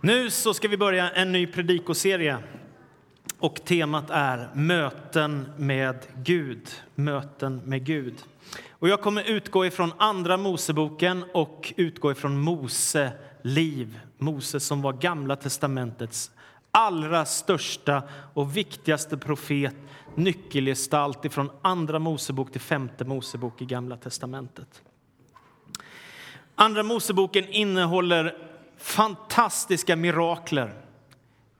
Nu så ska vi börja en ny predikoserie. Och temat är möten med Gud. Möten med Gud. Och jag kommer utgå ifrån Andra Moseboken och utgå ifrån Mose liv. Mose som var Gamla testamentets allra största och viktigaste profet, nyckelgestalt ifrån Andra Mosebok till Femte Mosebok i Gamla testamentet. Andra Moseboken innehåller fantastiska mirakler.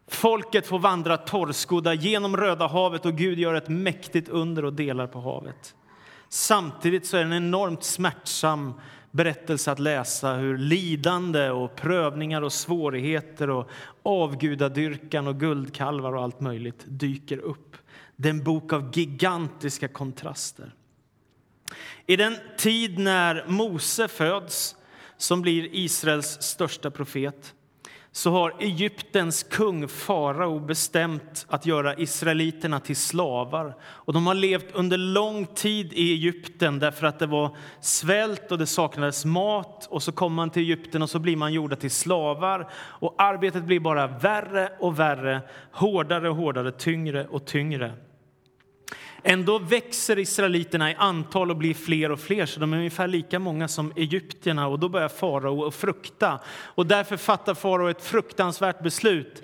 Folket får vandra torrskodda genom Röda havet och Gud gör ett mäktigt under och delar på havet. Samtidigt så är det en enormt smärtsam berättelse att läsa hur lidande och prövningar och svårigheter och avgudadyrkan och guldkalvar och allt möjligt dyker upp. Det är en bok av gigantiska kontraster. I den tid när Mose föds som blir Israels största profet så har Egyptens kung farao bestämt att göra israeliterna till slavar. Och de har levt under lång tid i Egypten därför att det var svält och det saknades mat. Och så kommer man till Egypten och så blir man gjorda till slavar. Och arbetet blir bara värre och värre, hårdare och hårdare, tyngre och tyngre. Ändå växer israeliterna i antal och blir fler och fler, så de är ungefär lika många som egyptierna. Och då börjar farao att frukta. Och därför fattar farao ett fruktansvärt beslut.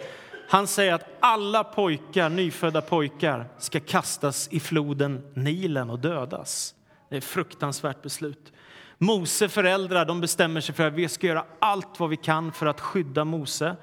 Han säger att alla pojkar, nyfödda pojkar ska kastas i floden Nilen och dödas. Det är ett fruktansvärt beslut. Mose föräldrar de bestämmer sig för att vi ska göra allt vad vi kan för att skydda Mose.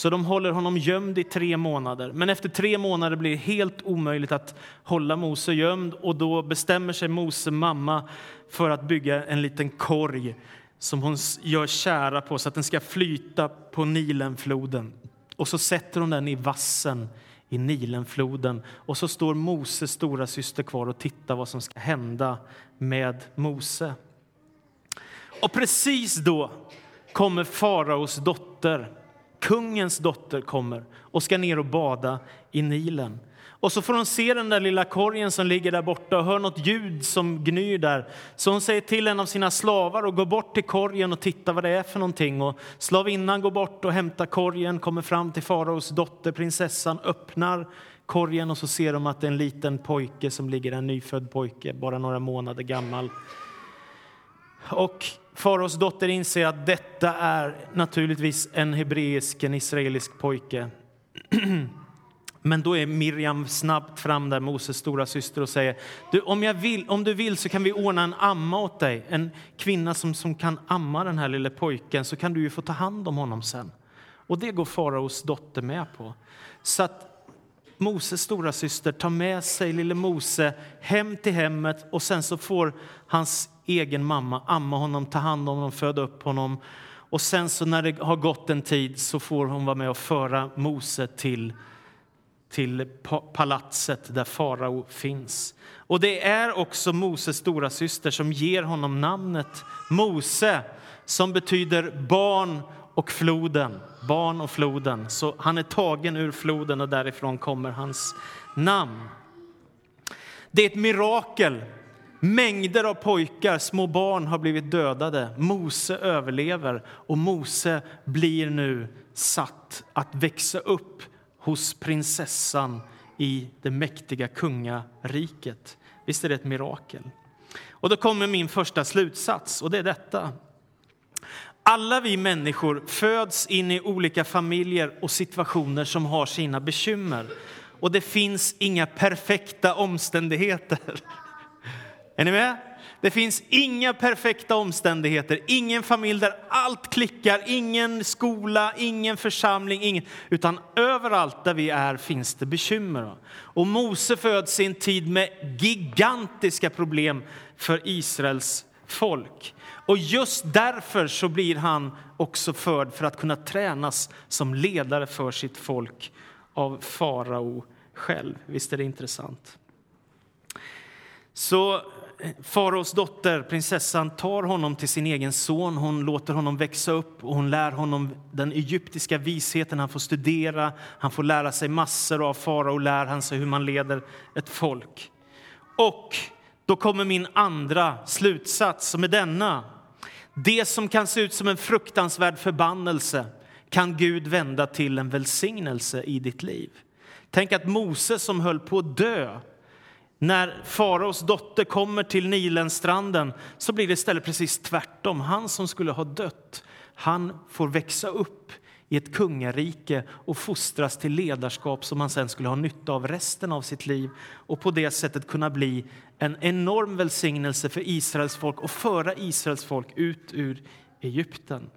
Så de håller honom gömd i tre månader. Men efter tre månader blir det helt omöjligt att hålla Mose gömd och då bestämmer sig Mose mamma för att bygga en liten korg som hon gör kära på så att den ska flyta på Nilenfloden. Och så sätter hon den i vassen i Nilenfloden och så står Moses stora syster kvar och tittar vad som ska hända med Mose. Och precis då kommer faraos dotter kungens dotter kommer och ska ner och bada i Nilen. Och så får hon se den där lilla korgen som ligger där borta och hör något ljud som gnyr där. Så hon säger till en av sina slavar att gå bort till korgen och tittar vad det är för någonting. Och slavinnan går bort och hämtar korgen, kommer fram till faraos dotter, prinsessan, öppnar korgen och så ser de att det är en liten pojke som ligger en nyfödd pojke, bara några månader gammal. Och Faraos dotter inser att detta är naturligtvis en hebreisk, en israelisk pojke. Men då är Miriam snabbt fram där, Moses stora syster och säger du, om, jag vill, om du vill så kan vi ordna en amma åt dig, en kvinna som, som kan amma den här lille pojken så kan du ju få ta hand om honom sen. Och det går faraos dotter med på. Så att Moses stora syster tar med sig lille Mose hem till hemmet och sen så får hans egen mamma amma honom, ta hand om honom, föda upp honom. Och sen så när det har gått en tid så får hon vara med och föra Mose till, till palatset där farao finns. Och det är också Moses stora syster som ger honom namnet Mose som betyder barn och floden. Barn och floden. Så han är tagen ur floden och därifrån kommer hans namn. Det är ett mirakel Mängder av pojkar, små barn, har blivit dödade. Mose överlever och Mose blir nu satt att växa upp hos prinsessan i det mäktiga kungariket. Visst är det ett mirakel? Och då kommer min första slutsats, och det är detta. Alla vi människor föds in i olika familjer och situationer som har sina bekymmer. Och det finns inga perfekta omständigheter. Är ni med? Det finns inga perfekta omständigheter, ingen familj där allt klickar, ingen skola, ingen församling, ingen, utan överallt där vi är finns det bekymmer. Och Mose föds i en tid med gigantiska problem för Israels folk. Och just därför så blir han också förd för att kunna tränas som ledare för sitt folk av farao själv. Visst är det intressant? Så Faraos dotter, prinsessan, tar honom till sin egen son. Hon låter honom växa upp och hon lär honom den egyptiska visheten. Han får studera, han får lära sig massor av farao lär han sig hur man leder ett folk. Och då kommer min andra slutsats som är denna. Det som kan se ut som en fruktansvärd förbannelse kan Gud vända till en välsignelse i ditt liv. Tänk att Moses som höll på att dö när faraos dotter kommer till Nilenstranden så blir det istället precis tvärtom. Han som skulle ha dött, han får växa upp i ett kungarike och fostras till ledarskap som han sen skulle ha nytta av resten av sitt liv och på det sättet kunna bli en enorm välsignelse för Israels folk och föra Israels folk ut ur Egypten.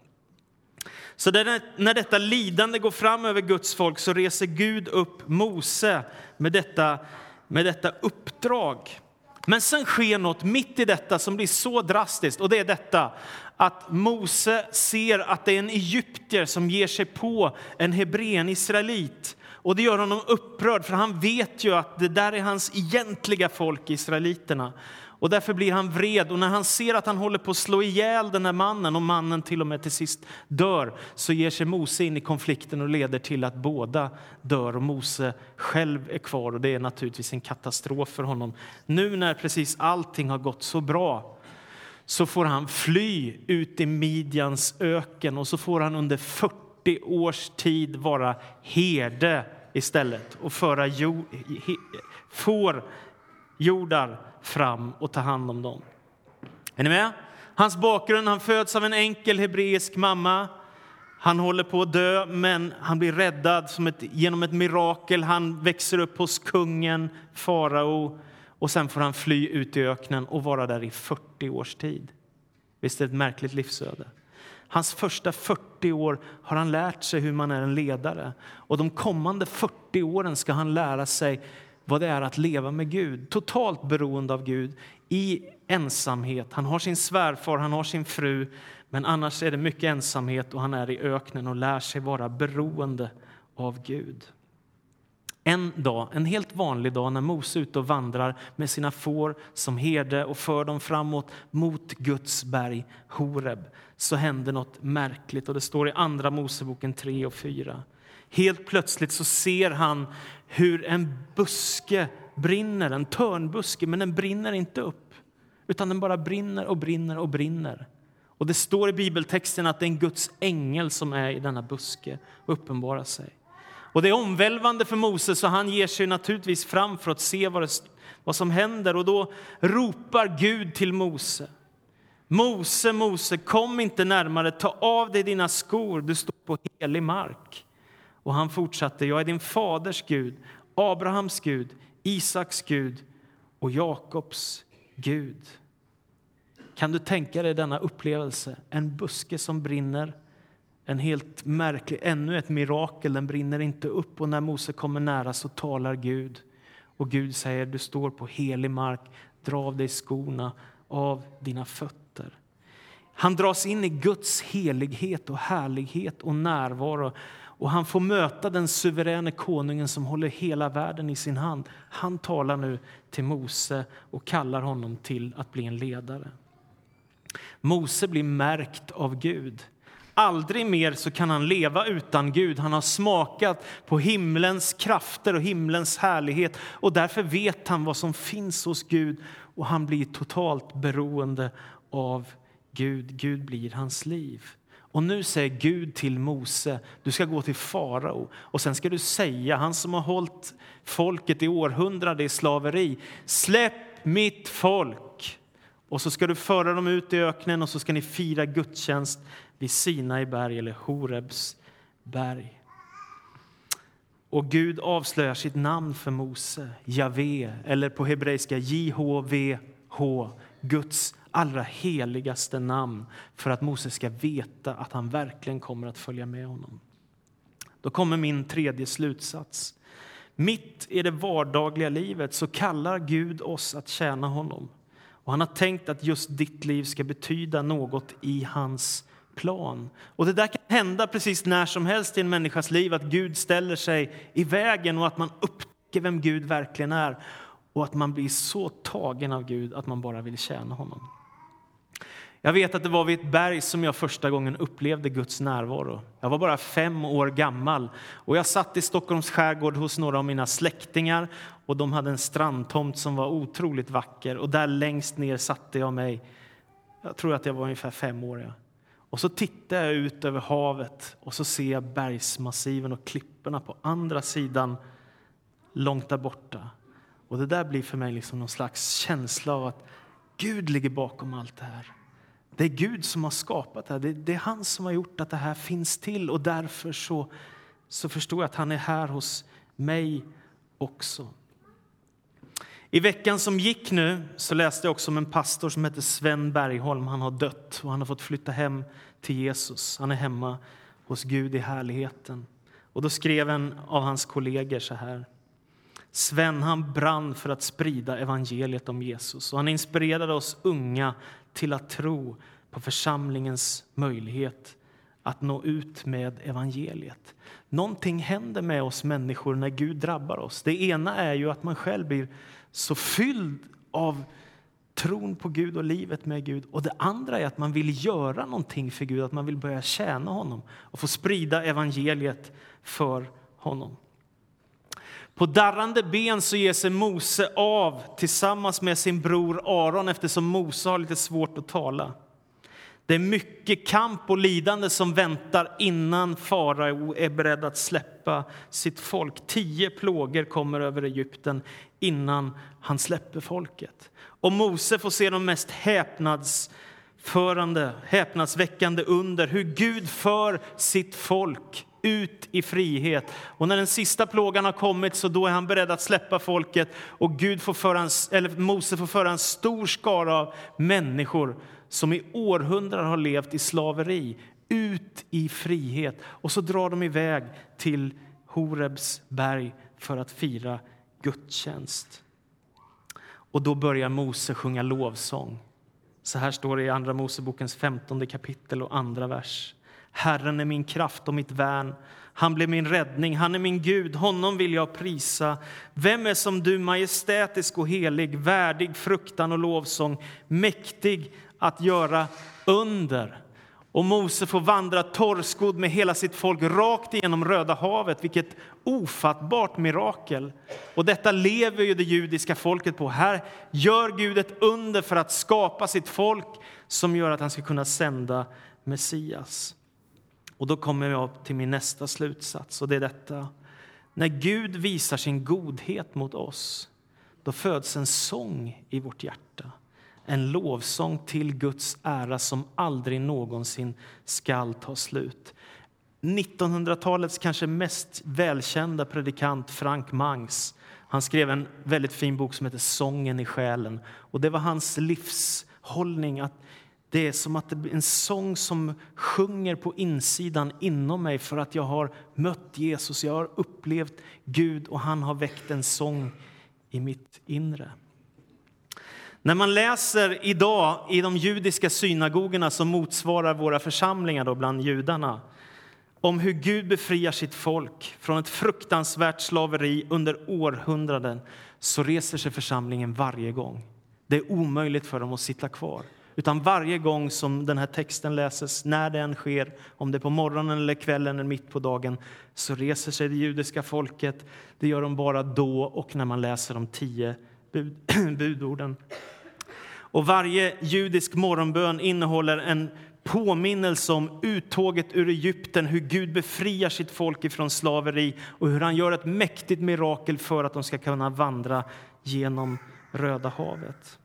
Så när detta lidande går fram över Guds folk så reser Gud upp Mose med detta, med detta uppdrag. Men sen sker något mitt i detta som blir så drastiskt och det är detta att Mose ser att det är en egyptier som ger sig på en hebren israelit. Och det gör honom upprörd, för han vet ju att det där är hans egentliga folk, israeliterna. Och därför blir han vred och när han ser att han håller på att slå ihjäl den här mannen och mannen till och med till sist dör så ger sig Mose in i konflikten och leder till att båda dör och Mose själv är kvar och det är naturligtvis en katastrof för honom. Nu när precis allting har gått så bra så får han fly ut i Midjans öken och så får han under 40 års tid vara herde istället och föra jord, får jordar fram och ta hand om dem. Är ni med? Hans bakgrund, han föds av en enkel hebreisk mamma. Han håller på att dö, men han blir räddad som ett, genom ett mirakel. Han växer upp hos kungen, farao, och sen får han fly ut i öknen och vara där i 40 års tid. Visst är det ett märkligt livsöde? Hans första 40 år har han lärt sig hur man är en ledare. Och de kommande 40 åren ska han lära sig vad det är att leva med Gud, totalt beroende av Gud, i ensamhet. Han har sin svärfar, han har sin fru, men annars är det mycket ensamhet och han är i öknen och lär sig vara beroende av Gud. En dag, en helt vanlig dag när Mose är ute och vandrar med sina får som herde och för dem framåt mot Guds berg Horeb, så händer något märkligt. Och Det står i Andra Moseboken 3 och 4. Helt plötsligt så ser han hur en buske brinner, en törnbuske, men den brinner inte upp. Utan den bara brinner och brinner och brinner. Och det står i bibeltexten att det är en Guds ängel som är i denna buske och uppenbarar sig. Och det är omvälvande för Moses så han ger sig naturligtvis fram för att se vad, det, vad som händer. Och då ropar Gud till Mose. Mose, Mose, kom inte närmare, ta av dig dina skor, du står på helig mark. Och han fortsatte, jag är din faders Gud, Abrahams Gud, Isaks Gud och Jakobs Gud. Kan du tänka dig denna upplevelse? En buske som brinner, en helt märklig, ännu ett mirakel, den brinner inte upp och när Mose kommer nära så talar Gud. Och Gud säger, du står på helig mark, dra av dig skorna av dina fötter. Han dras in i Guds helighet och härlighet och närvaro och han får möta den suveräne konungen som håller hela världen i sin hand. Han talar nu till Mose och kallar honom till att bli en ledare. Mose blir märkt av Gud. Aldrig mer så kan han leva utan Gud. Han har smakat på himlens krafter och himlens härlighet och därför vet han vad som finns hos Gud och han blir totalt beroende av Gud. Gud blir hans liv. Och nu säger Gud till Mose, du ska gå till farao och sen ska du säga, han som har hållit folket i århundraden i slaveri, släpp mitt folk. Och så ska du föra dem ut i öknen och så ska ni fira gudstjänst vid Sinai berg eller Horebs berg. Och Gud avslöjar sitt namn för Mose, Javé, eller på hebreiska JHVH, Guds allra heligaste namn för att Mose ska veta att han verkligen kommer att följa med honom. Då kommer min tredje slutsats. Mitt i det vardagliga livet så kallar Gud oss att tjäna honom. Och Han har tänkt att just ditt liv ska betyda något i hans plan. Och Det där kan hända precis när som helst i en människas liv att Gud ställer sig i vägen och att man upptäcker vem Gud verkligen är och att man blir så tagen av Gud att man bara vill tjäna honom. Jag vet att det var vid ett berg som jag första gången upplevde Guds närvaro. Jag var bara fem år gammal och jag satt i Stockholms skärgård hos några av mina släktingar och de hade en strandtomt som var otroligt vacker och där längst ner satte jag mig. Jag tror att jag var ungefär fem år. Ja. Och så tittar jag ut över havet och så ser jag bergsmassiven och klipporna på andra sidan, långt där borta. Och det där blir för mig liksom någon slags känsla av att Gud ligger bakom allt det här. Det är Gud som har skapat det här. Det, är han som har gjort att det här finns till och därför så, så förstår jag att han är här hos mig också. I veckan som gick nu så läste jag också om en pastor som heter Sven Bergholm. Han har dött och han har fått flytta hem till Jesus. Han är hemma hos Gud i härligheten. Och då skrev en av hans kollegor så här. Sven han brann för att sprida evangeliet om Jesus och han inspirerade oss unga till att tro på församlingens möjlighet att nå ut med evangeliet. Någonting händer med oss människor när Gud drabbar oss. Det ena är ju att man själv blir så fylld av tron på Gud och livet med Gud. Och det andra är att man vill göra någonting för Gud, att man vill börja tjäna honom och få sprida evangeliet för honom. På darrande ben så ger sig Mose av tillsammans med sin bror Aron eftersom Mose har lite svårt att tala. Det är mycket kamp och lidande som väntar innan farao är beredd att släppa sitt folk. Tio plågor kommer över Egypten innan han släpper folket. Och Mose får se de mest häpnadsförande, häpnadsväckande under hur Gud för sitt folk ut i frihet. Och när den sista plågan har kommit så då är han beredd att släppa folket och Gud får föra en, eller Mose får föra en stor skara av människor som i århundraden har levt i slaveri ut i frihet. Och så drar de iväg till Horebs berg för att fira gudstjänst. Och då börjar Mose sjunga lovsång. Så här står det i Andra Mosebokens 15 kapitel och andra vers. Herren är min kraft och mitt värn. Han blev min räddning, han är min Gud, honom vill jag prisa. Vem är som du, majestätisk och helig, värdig fruktan och lovsång, mäktig att göra under. Och Mose får vandra torrskodd med hela sitt folk rakt igenom Röda havet. Vilket ofattbart mirakel! Och detta lever ju det judiska folket på. Här gör Gud ett under för att skapa sitt folk som gör att han ska kunna sända Messias. Och då kommer jag till min nästa slutsats, och det är detta. När Gud visar sin godhet mot oss, då föds en sång i vårt hjärta en lovsång till Guds ära som aldrig någonsin skall ta slut. 1900-talets kanske mest välkända predikant Frank Mangs han skrev en väldigt fin bok som heter Sången i själen. Och det var hans livshållning att det är som att det en sång som sjunger på insidan inom mig för att jag har mött Jesus, jag har upplevt Gud och han har väckt en sång i mitt inre. När man läser idag i de judiska synagogorna som motsvarar våra församlingar då bland judarna om hur Gud befriar sitt folk från ett fruktansvärt slaveri under århundraden så reser sig församlingen varje gång. Det är omöjligt för dem att sitta kvar. Utan varje gång som den här texten läses, när det än sker, om det är på morgonen eller kvällen eller mitt på dagen, så reser sig det judiska folket. Det gör de bara då och när man läser de tio bud budorden. Och varje judisk morgonbön innehåller en påminnelse om uttåget ur Egypten, hur Gud befriar sitt folk ifrån slaveri och hur han gör ett mäktigt mirakel för att de ska kunna vandra genom Röda havet.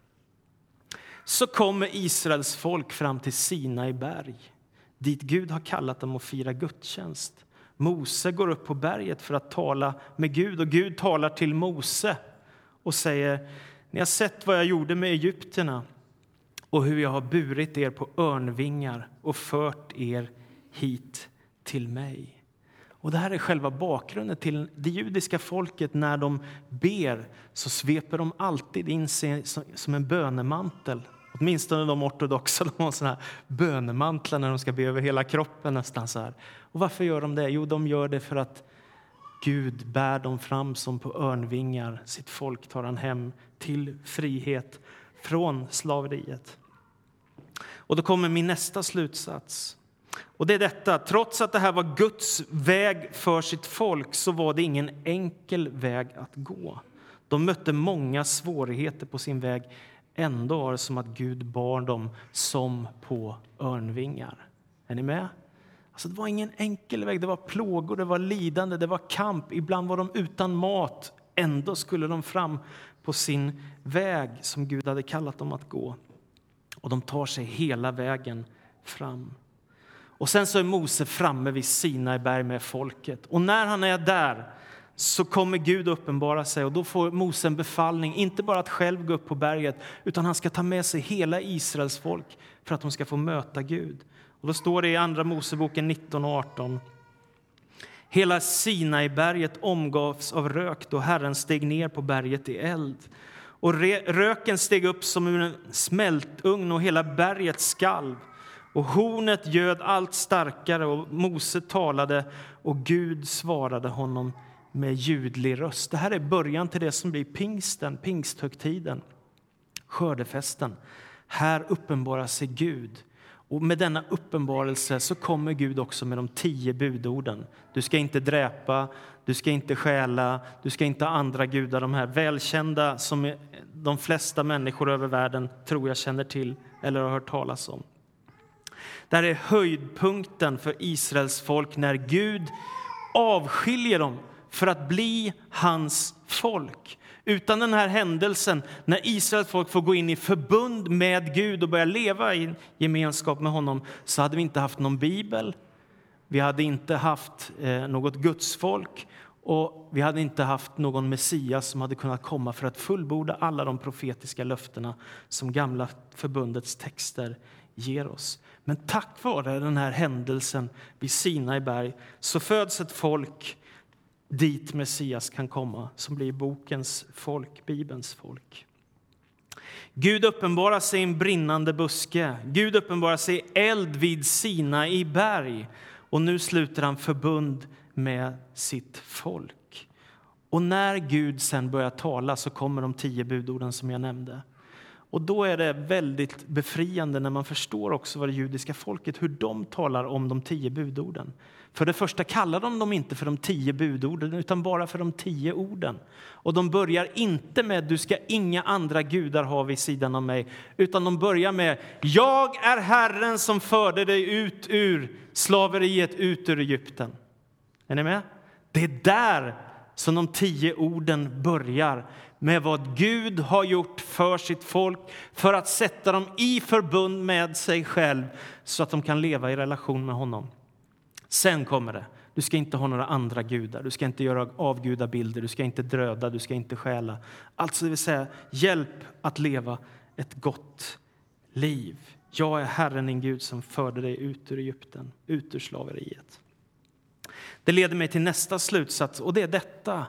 Så kommer Israels folk fram till Sinai berg dit Gud har kallat dem att fira gudstjänst. Mose går upp på berget för att tala med Gud och Gud talar till Mose och säger ni har sett vad jag gjorde med egyptierna och hur jag har burit er på örnvingar och fört er hit till mig. Och Det här är själva bakgrunden till det judiska folket. När de ber så sveper de alltid in sig som en bönemantel. Åtminstone de ortodoxa de har såna här bönemantlar när de ska be över hela kroppen. nästan så här. Och Varför gör de det? Jo, de gör det för att Gud bär dem fram som på örnvingar. Sitt folk tar han hem till frihet från slaveriet. Och då kommer min nästa slutsats. Och det är detta. Trots att det här var Guds väg för sitt folk så var det ingen enkel väg att gå. De mötte många svårigheter på sin väg. Ändå var det som att Gud bar dem som på örnvingar. Är ni med? Alltså, det var ingen enkel väg. Det var plågor, det var lidande, det var kamp. Ibland var de utan mat. Ändå skulle de fram på sin väg som Gud hade kallat dem att gå. Och de tar sig hela vägen fram. Och sen så är Mose framme vid Sinai berg med folket. Och när han är där så kommer Gud uppenbara sig och då får Mose en befallning, inte bara att själv gå upp på berget, utan han ska ta med sig hela Israels folk för att de ska få möta Gud. Och då står det i Andra Moseboken 19 och 18. Hela Sinaiberget omgavs av rök då Herren steg ner på berget i eld. Och röken steg upp som ur en smältugn och hela berget skalv. Och hornet göd allt starkare och Mose talade och Gud svarade honom med ljudlig röst. Det här är början till det som blir pingsten, pingsthögtiden, skördefesten. Här uppenbarar sig Gud. Och med denna uppenbarelse så kommer Gud också med de tio budorden. Du ska inte dräpa, du ska inte stjäla, du ska inte ha andra gudar. De här välkända som de flesta människor över världen tror jag känner till eller har hört talas om. Det här är höjdpunkten för Israels folk när Gud avskiljer dem för att bli hans folk. Utan den här händelsen, när Israels folk får gå in i förbund med Gud och börja leva i gemenskap med honom, så hade vi inte haft någon bibel, vi hade inte haft eh, något gudsfolk och vi hade inte haft någon Messias som hade kunnat komma för att fullborda alla de profetiska löftena som Gamla förbundets texter ger oss. Men tack vare den här händelsen vid Sinai berg så föds ett folk dit Messias kan komma, som blir bokens folk, Bibelns folk. Gud uppenbarar sig i en brinnande buske. Gud uppenbarar sig i eld vid Sina i berg. Och nu sluter han förbund med sitt folk. Och när Gud sen börjar tala så kommer de tio budorden som jag nämnde. Och då är det väldigt befriande när man förstår också vad det judiska folket, hur de talar om de tio budorden. För det första kallar de dem inte för de tio budorden utan bara för de tio orden. Och de börjar inte med du ska inga andra gudar ha vid sidan av mig utan de börjar med jag är Herren som förde dig ut ur slaveriet, ut ur Egypten. Är ni med? Det är där som de tio orden börjar med vad Gud har gjort för sitt folk för att sätta dem i förbund med sig själv så att de kan leva i relation med honom. Sen kommer det. Du ska inte ha några andra gudar, du ska inte göra avgudabilder, du ska inte dröda, du ska inte stjäla. Alltså det vill säga, hjälp att leva ett gott liv. Jag är Herren din Gud som förde dig ut ur Egypten, ut ur slaveriet. Det leder mig till nästa slutsats och det är detta.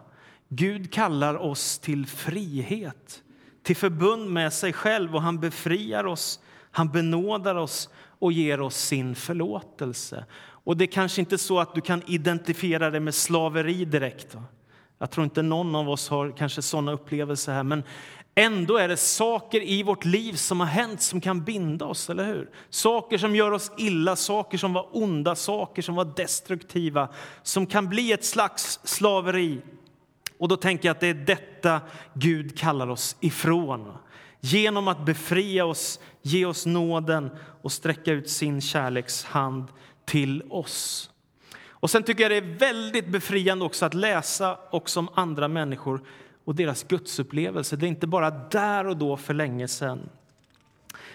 Gud kallar oss till frihet, till förbund med sig själv och han befriar oss, han benådar oss och ger oss sin förlåtelse. Och det är kanske inte så att du kan identifiera det med slaveri direkt. Jag tror inte någon av oss har kanske sådana upplevelser här, men ändå är det saker i vårt liv som har hänt som kan binda oss, eller hur? Saker som gör oss illa, saker som var onda, saker som var destruktiva, som kan bli ett slags slaveri. Och då tänker jag att det är detta Gud kallar oss ifrån. Genom att befria oss, ge oss nåden och sträcka ut sin kärlekshand till oss. Och sen tycker jag det är väldigt befriande också att läsa också om andra människor och deras gudsupplevelser. Det är inte bara där och då för länge sedan.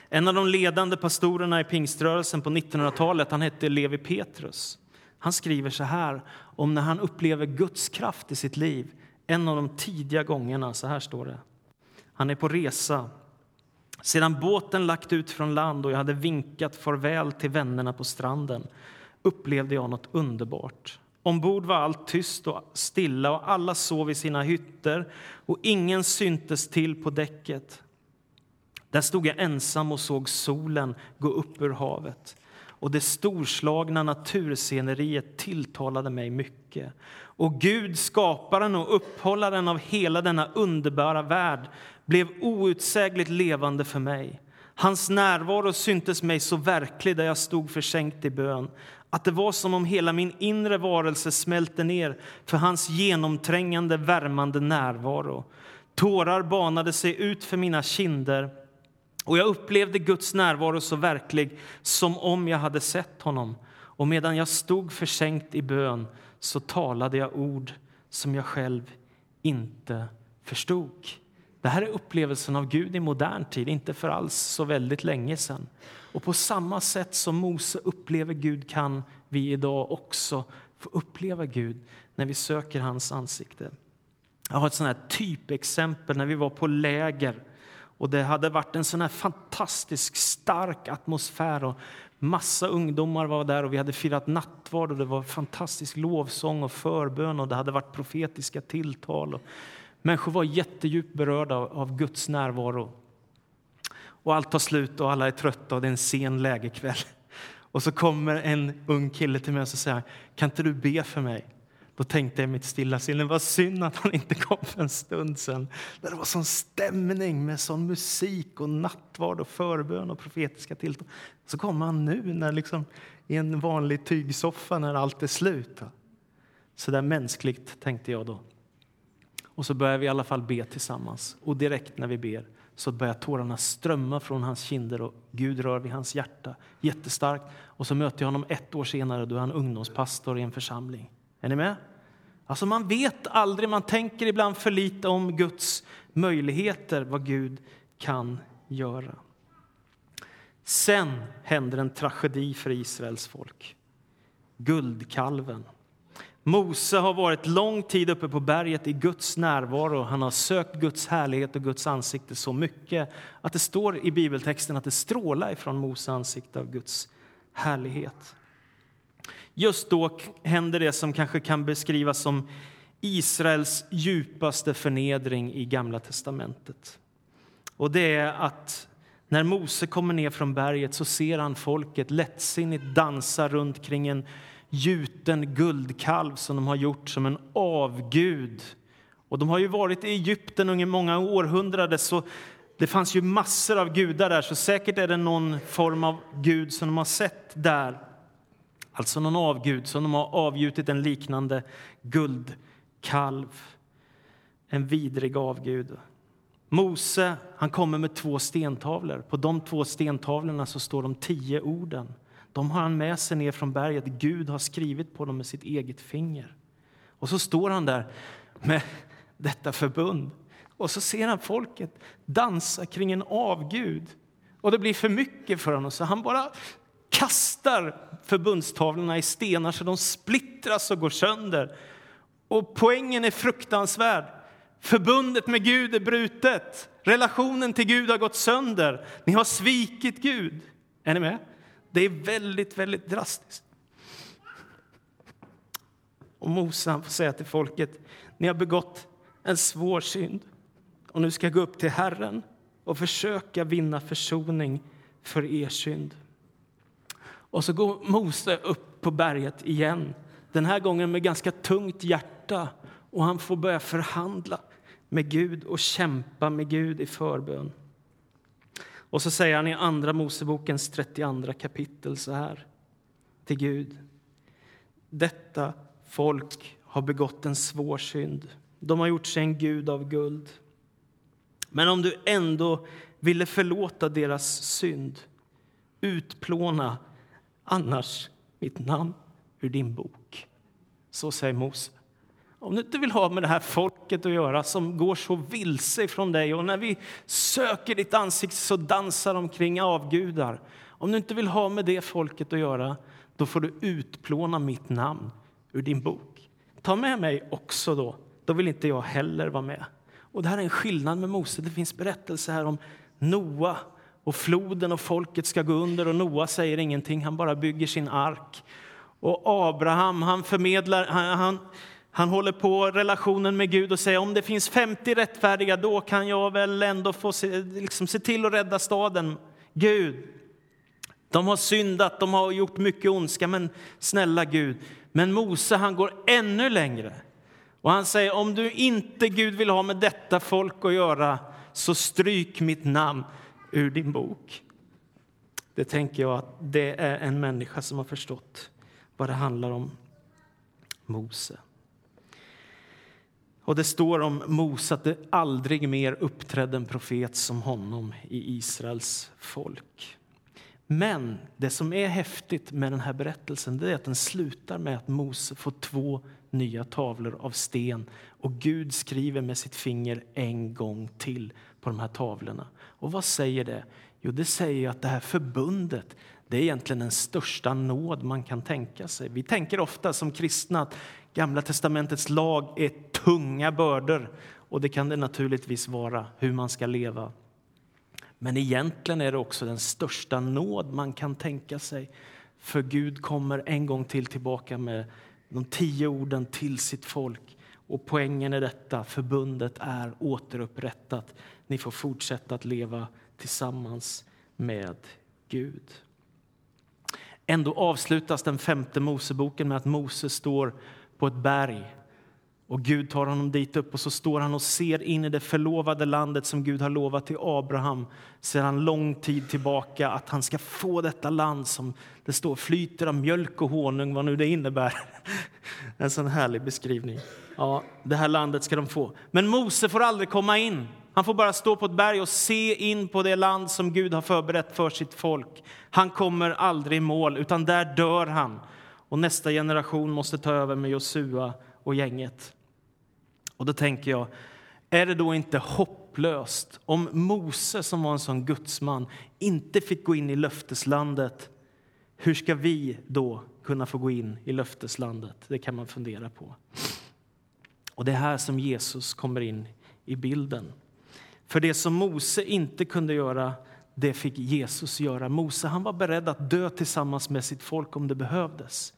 En av de ledande pastorerna i pingströrelsen på 1900-talet han hette Levi Petrus. Han skriver så här om när han upplever Guds kraft i sitt liv. En av de tidiga gångerna. Så här står det. Han är på resa sedan båten lagt ut från land och jag hade vinkat farväl till vännerna på stranden upplevde jag något underbart. Ombord var allt tyst och stilla och alla sov i sina hytter och ingen syntes till på däcket. Där stod jag ensam och såg solen gå upp ur havet och det storslagna natursceneriet tilltalade mig mycket. Och Gud, skaparen och upphållaren av hela denna underbara värld blev outsägligt levande för mig. Hans närvaro syntes mig så verklig där jag stod försänkt i bön att det var som om hela min inre varelse smälte ner för hans genomträngande, värmande närvaro. Tårar banade sig ut för mina kinder Och jag upplevde Guds närvaro så verklig som om jag hade sett honom. Och medan jag stod försänkt i bön så talade jag ord som jag själv inte förstod. Det här är upplevelsen av Gud i modern tid, inte för alls så väldigt länge sedan. Och på samma sätt som Mose upplever Gud kan vi idag också få uppleva Gud när vi söker hans ansikte. Jag har ett sånt här typexempel när vi var på läger och det hade varit en sån här fantastisk stark atmosfär och massa ungdomar var där och vi hade firat nattvard och det var fantastisk lovsång och förbön och det hade varit profetiska tilltal. Och människor var jättedjupt berörda av Guds närvaro. Och allt tar slut och alla är trötta och det är en sen lägerkväll. Och så kommer en ung kille till mig och säger kan inte du be för mig? Då tänkte jag i mitt stilla sinne, vad synd att han inte kom för en stund sen. Det var sån stämning med sån musik och nattvard och förbön och profetiska tilltal. Så kommer han nu när liksom, i en vanlig tygsoffa när allt är slut. Så där mänskligt tänkte jag då. Och så börjar vi i alla fall be tillsammans. Och direkt när vi ber så börjar tårarna strömma från hans kinder och Gud rör vid hans hjärta jättestarkt. Och så möter jag honom ett år senare, då är han ungdomspastor i en församling. Är ni med? Alltså man vet aldrig, man tänker ibland för lite om Guds möjligheter, vad Gud kan göra. Sen händer en tragedi för Israels folk. Guldkalven. Mose har varit lång tid uppe på berget i Guds närvaro. Han har sökt Guds härlighet och Guds ansikte så mycket att det står i bibeltexten att det strålar ifrån Mose ansikte av Guds härlighet. Just då händer det som kanske kan beskrivas som Israels djupaste förnedring i Gamla testamentet. Och det är att när Mose kommer ner från berget så ser han folket lättsinnigt dansa runt kring en gjuten guldkalv som de har gjort som en avgud. Och de har ju varit i Egypten under många århundraden så det fanns ju massor av gudar där, så säkert är det någon form av gud som de har sett där. Alltså någon avgud som de har avgjutit en liknande guldkalv. En vidrig avgud. Mose han kommer med två stentavlor. På de två stentavlorna så står de tio orden. De har han med sig ner från berget. Gud har skrivit på dem med sitt eget finger. Och så står han där med detta förbund. Och så ser han folket dansa kring en avgud. Och det blir för mycket för honom, så han bara kastar förbundstavlorna i stenar så de splittras och går sönder. Och poängen är fruktansvärd. Förbundet med Gud är brutet. Relationen till Gud har gått sönder. Ni har svikit Gud. Är ni med? Det är väldigt, väldigt drastiskt. Och Mose får säga till folket, ni har begått en svår synd och nu ska jag gå upp till Herren och försöka vinna försoning för er synd. Och så går Mose upp på berget igen, den här gången med ganska tungt hjärta. Och han får börja förhandla med Gud och kämpa med Gud i förbön. Och så säger han i Andra Mosebokens 32 kapitel så här till Gud. Detta folk har begått en svår synd. De har gjort sig en gud av guld. Men om du ändå ville förlåta deras synd, utplåna annars mitt namn ur din bok. Så säger Mose. Om du inte vill ha med det här folket att göra som går så vilse ifrån dig och när vi söker ditt ansikte så dansar de kring avgudar. Om du inte vill ha med det folket att göra, då får du utplåna mitt namn ur din bok. Ta med mig också då, då vill inte jag heller vara med. Och det här är en skillnad med Mose. Det finns berättelser här om Noa och floden och folket ska gå under och Noa säger ingenting, han bara bygger sin ark. Och Abraham, han förmedlar, han, han, han håller på relationen med Gud och säger om det finns 50 rättfärdiga då kan jag väl ändå få se, liksom, se till att rädda staden. Gud, de har syndat, de har gjort mycket ondska, men snälla Gud. Men Mose han går ännu längre. Och han säger om du inte Gud vill ha med detta folk att göra så stryk mitt namn ur din bok. Det tänker jag att det är en människa som har förstått vad det handlar om. Mose. Och det står om Mose att det aldrig mer uppträdde en profet som honom i Israels folk. Men det som är häftigt med den här berättelsen det är att den slutar med att Mose får två nya tavlor av sten och Gud skriver med sitt finger en gång till på de här tavlorna. Och vad säger det? Jo, det säger att det här förbundet det är egentligen den största nåd man kan tänka sig. Vi tänker ofta som kristna att Gamla testamentets lag är tunga bördor och det kan det naturligtvis vara, hur man ska leva. Men egentligen är det också den största nåd man kan tänka sig. För Gud kommer en gång till tillbaka med de tio orden till sitt folk. Och poängen är detta, förbundet är återupprättat. Ni får fortsätta att leva tillsammans med Gud. Ändå avslutas den femte Moseboken med att Mose står på ett berg och Gud tar honom dit upp och så står han och ser in i det förlovade landet som Gud har lovat till Abraham sedan lång tid tillbaka att han ska få detta land som det står flyter av mjölk och honung, vad nu det innebär. En sån härlig beskrivning. Ja, det här landet ska de få. Men Mose får aldrig komma in. Han får bara stå på ett berg och se in på det land som Gud har förberett för sitt folk. Han kommer aldrig i mål, utan där dör han. Och nästa generation måste ta över med Josua och gänget. Och då tänker jag, är det då inte hopplöst om Mose, som var en sån gudsman, inte fick gå in i löfteslandet? Hur ska vi då kunna få gå in i löfteslandet? Det kan man fundera på. Och det är här som Jesus kommer in i bilden. För det som Mose inte kunde göra, det fick Jesus göra. Mose han var beredd att dö tillsammans med sitt folk om det behövdes.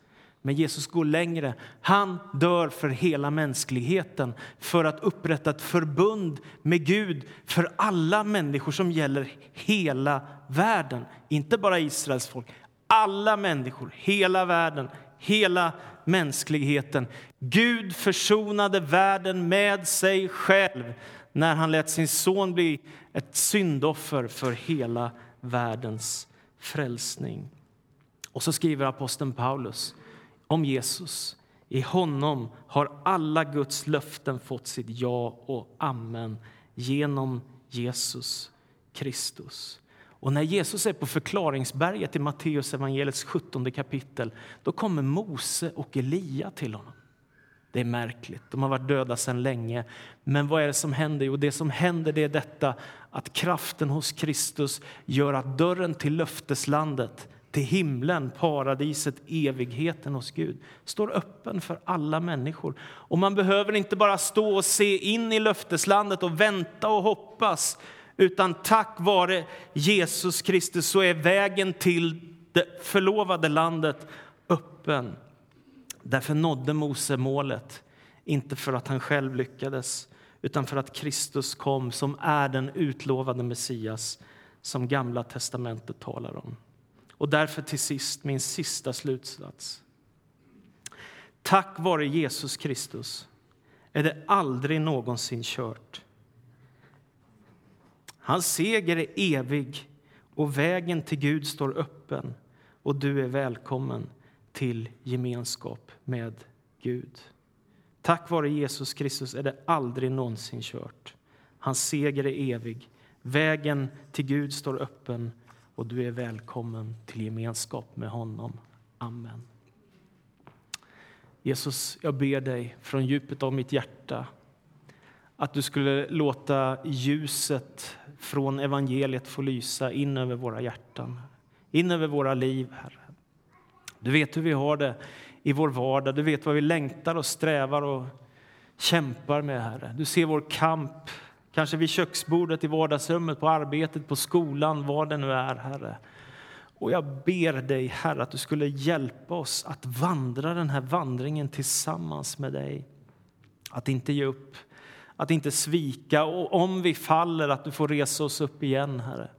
Men Jesus går längre. Han dör för hela mänskligheten för att upprätta ett förbund med Gud för alla människor som gäller hela världen. Inte bara Israels folk, alla människor, hela världen, hela mänskligheten. Gud försonade världen med sig själv när han lät sin son bli ett syndoffer för hela världens frälsning. Och så skriver aposteln Paulus om Jesus. I honom har alla Guds löften fått sitt ja och amen genom Jesus Kristus. Och när Jesus är på förklaringsberget i Matteus evangeliets 17 kapitel då kommer Mose och Elia till honom. Det är märkligt. De har varit döda sedan länge. Men vad är det som händer? Jo, det som händer det är detta att kraften hos Kristus gör att dörren till löfteslandet till himlen, paradiset, evigheten hos Gud står öppen för alla människor. Och Man behöver inte bara stå och se in i löfteslandet och vänta och hoppas utan tack vare Jesus Kristus så är vägen till det förlovade landet öppen. Därför nådde Mose målet, inte för att han själv lyckades utan för att Kristus kom som är den utlovade Messias som Gamla testamentet talar om. Och därför till sist min sista slutsats. Tack vare Jesus Kristus är det aldrig någonsin kört. Hans seger är evig och vägen till Gud står öppen och du är välkommen till gemenskap med Gud. Tack vare Jesus Kristus är det aldrig någonsin kört. Hans seger är evig. Vägen till Gud står öppen och du är välkommen till gemenskap med honom. Amen. Jesus, jag ber dig från djupet av mitt hjärta att du skulle låta ljuset från evangeliet få lysa in över våra hjärtan, in över våra liv, Herre. Du vet hur vi har det i vår vardag, du vet vad vi längtar och strävar och kämpar med, Herre. Du ser vår kamp Kanske vid köksbordet, i vardagsrummet, på arbetet, på skolan, var det nu är, Herre. Och jag ber dig, Herre, att du skulle hjälpa oss att vandra den här vandringen tillsammans med dig. Att inte ge upp, att inte svika och om vi faller, att du får resa oss upp igen, Herre.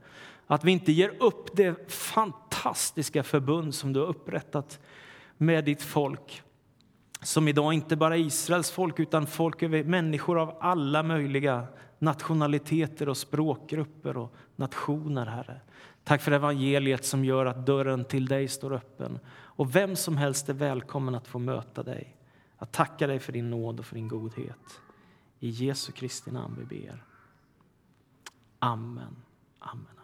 Att vi inte ger upp det fantastiska förbund som du har upprättat med ditt folk som idag inte bara är Israels folk utan folk över människor av alla möjliga nationaliteter och språkgrupper och nationer, Herre. Tack för evangeliet som gör att dörren till dig står öppen och vem som helst är välkommen att få möta dig. Att tacka dig för din nåd och för din godhet. I Jesu Kristi namn vi ber. Amen. Amen.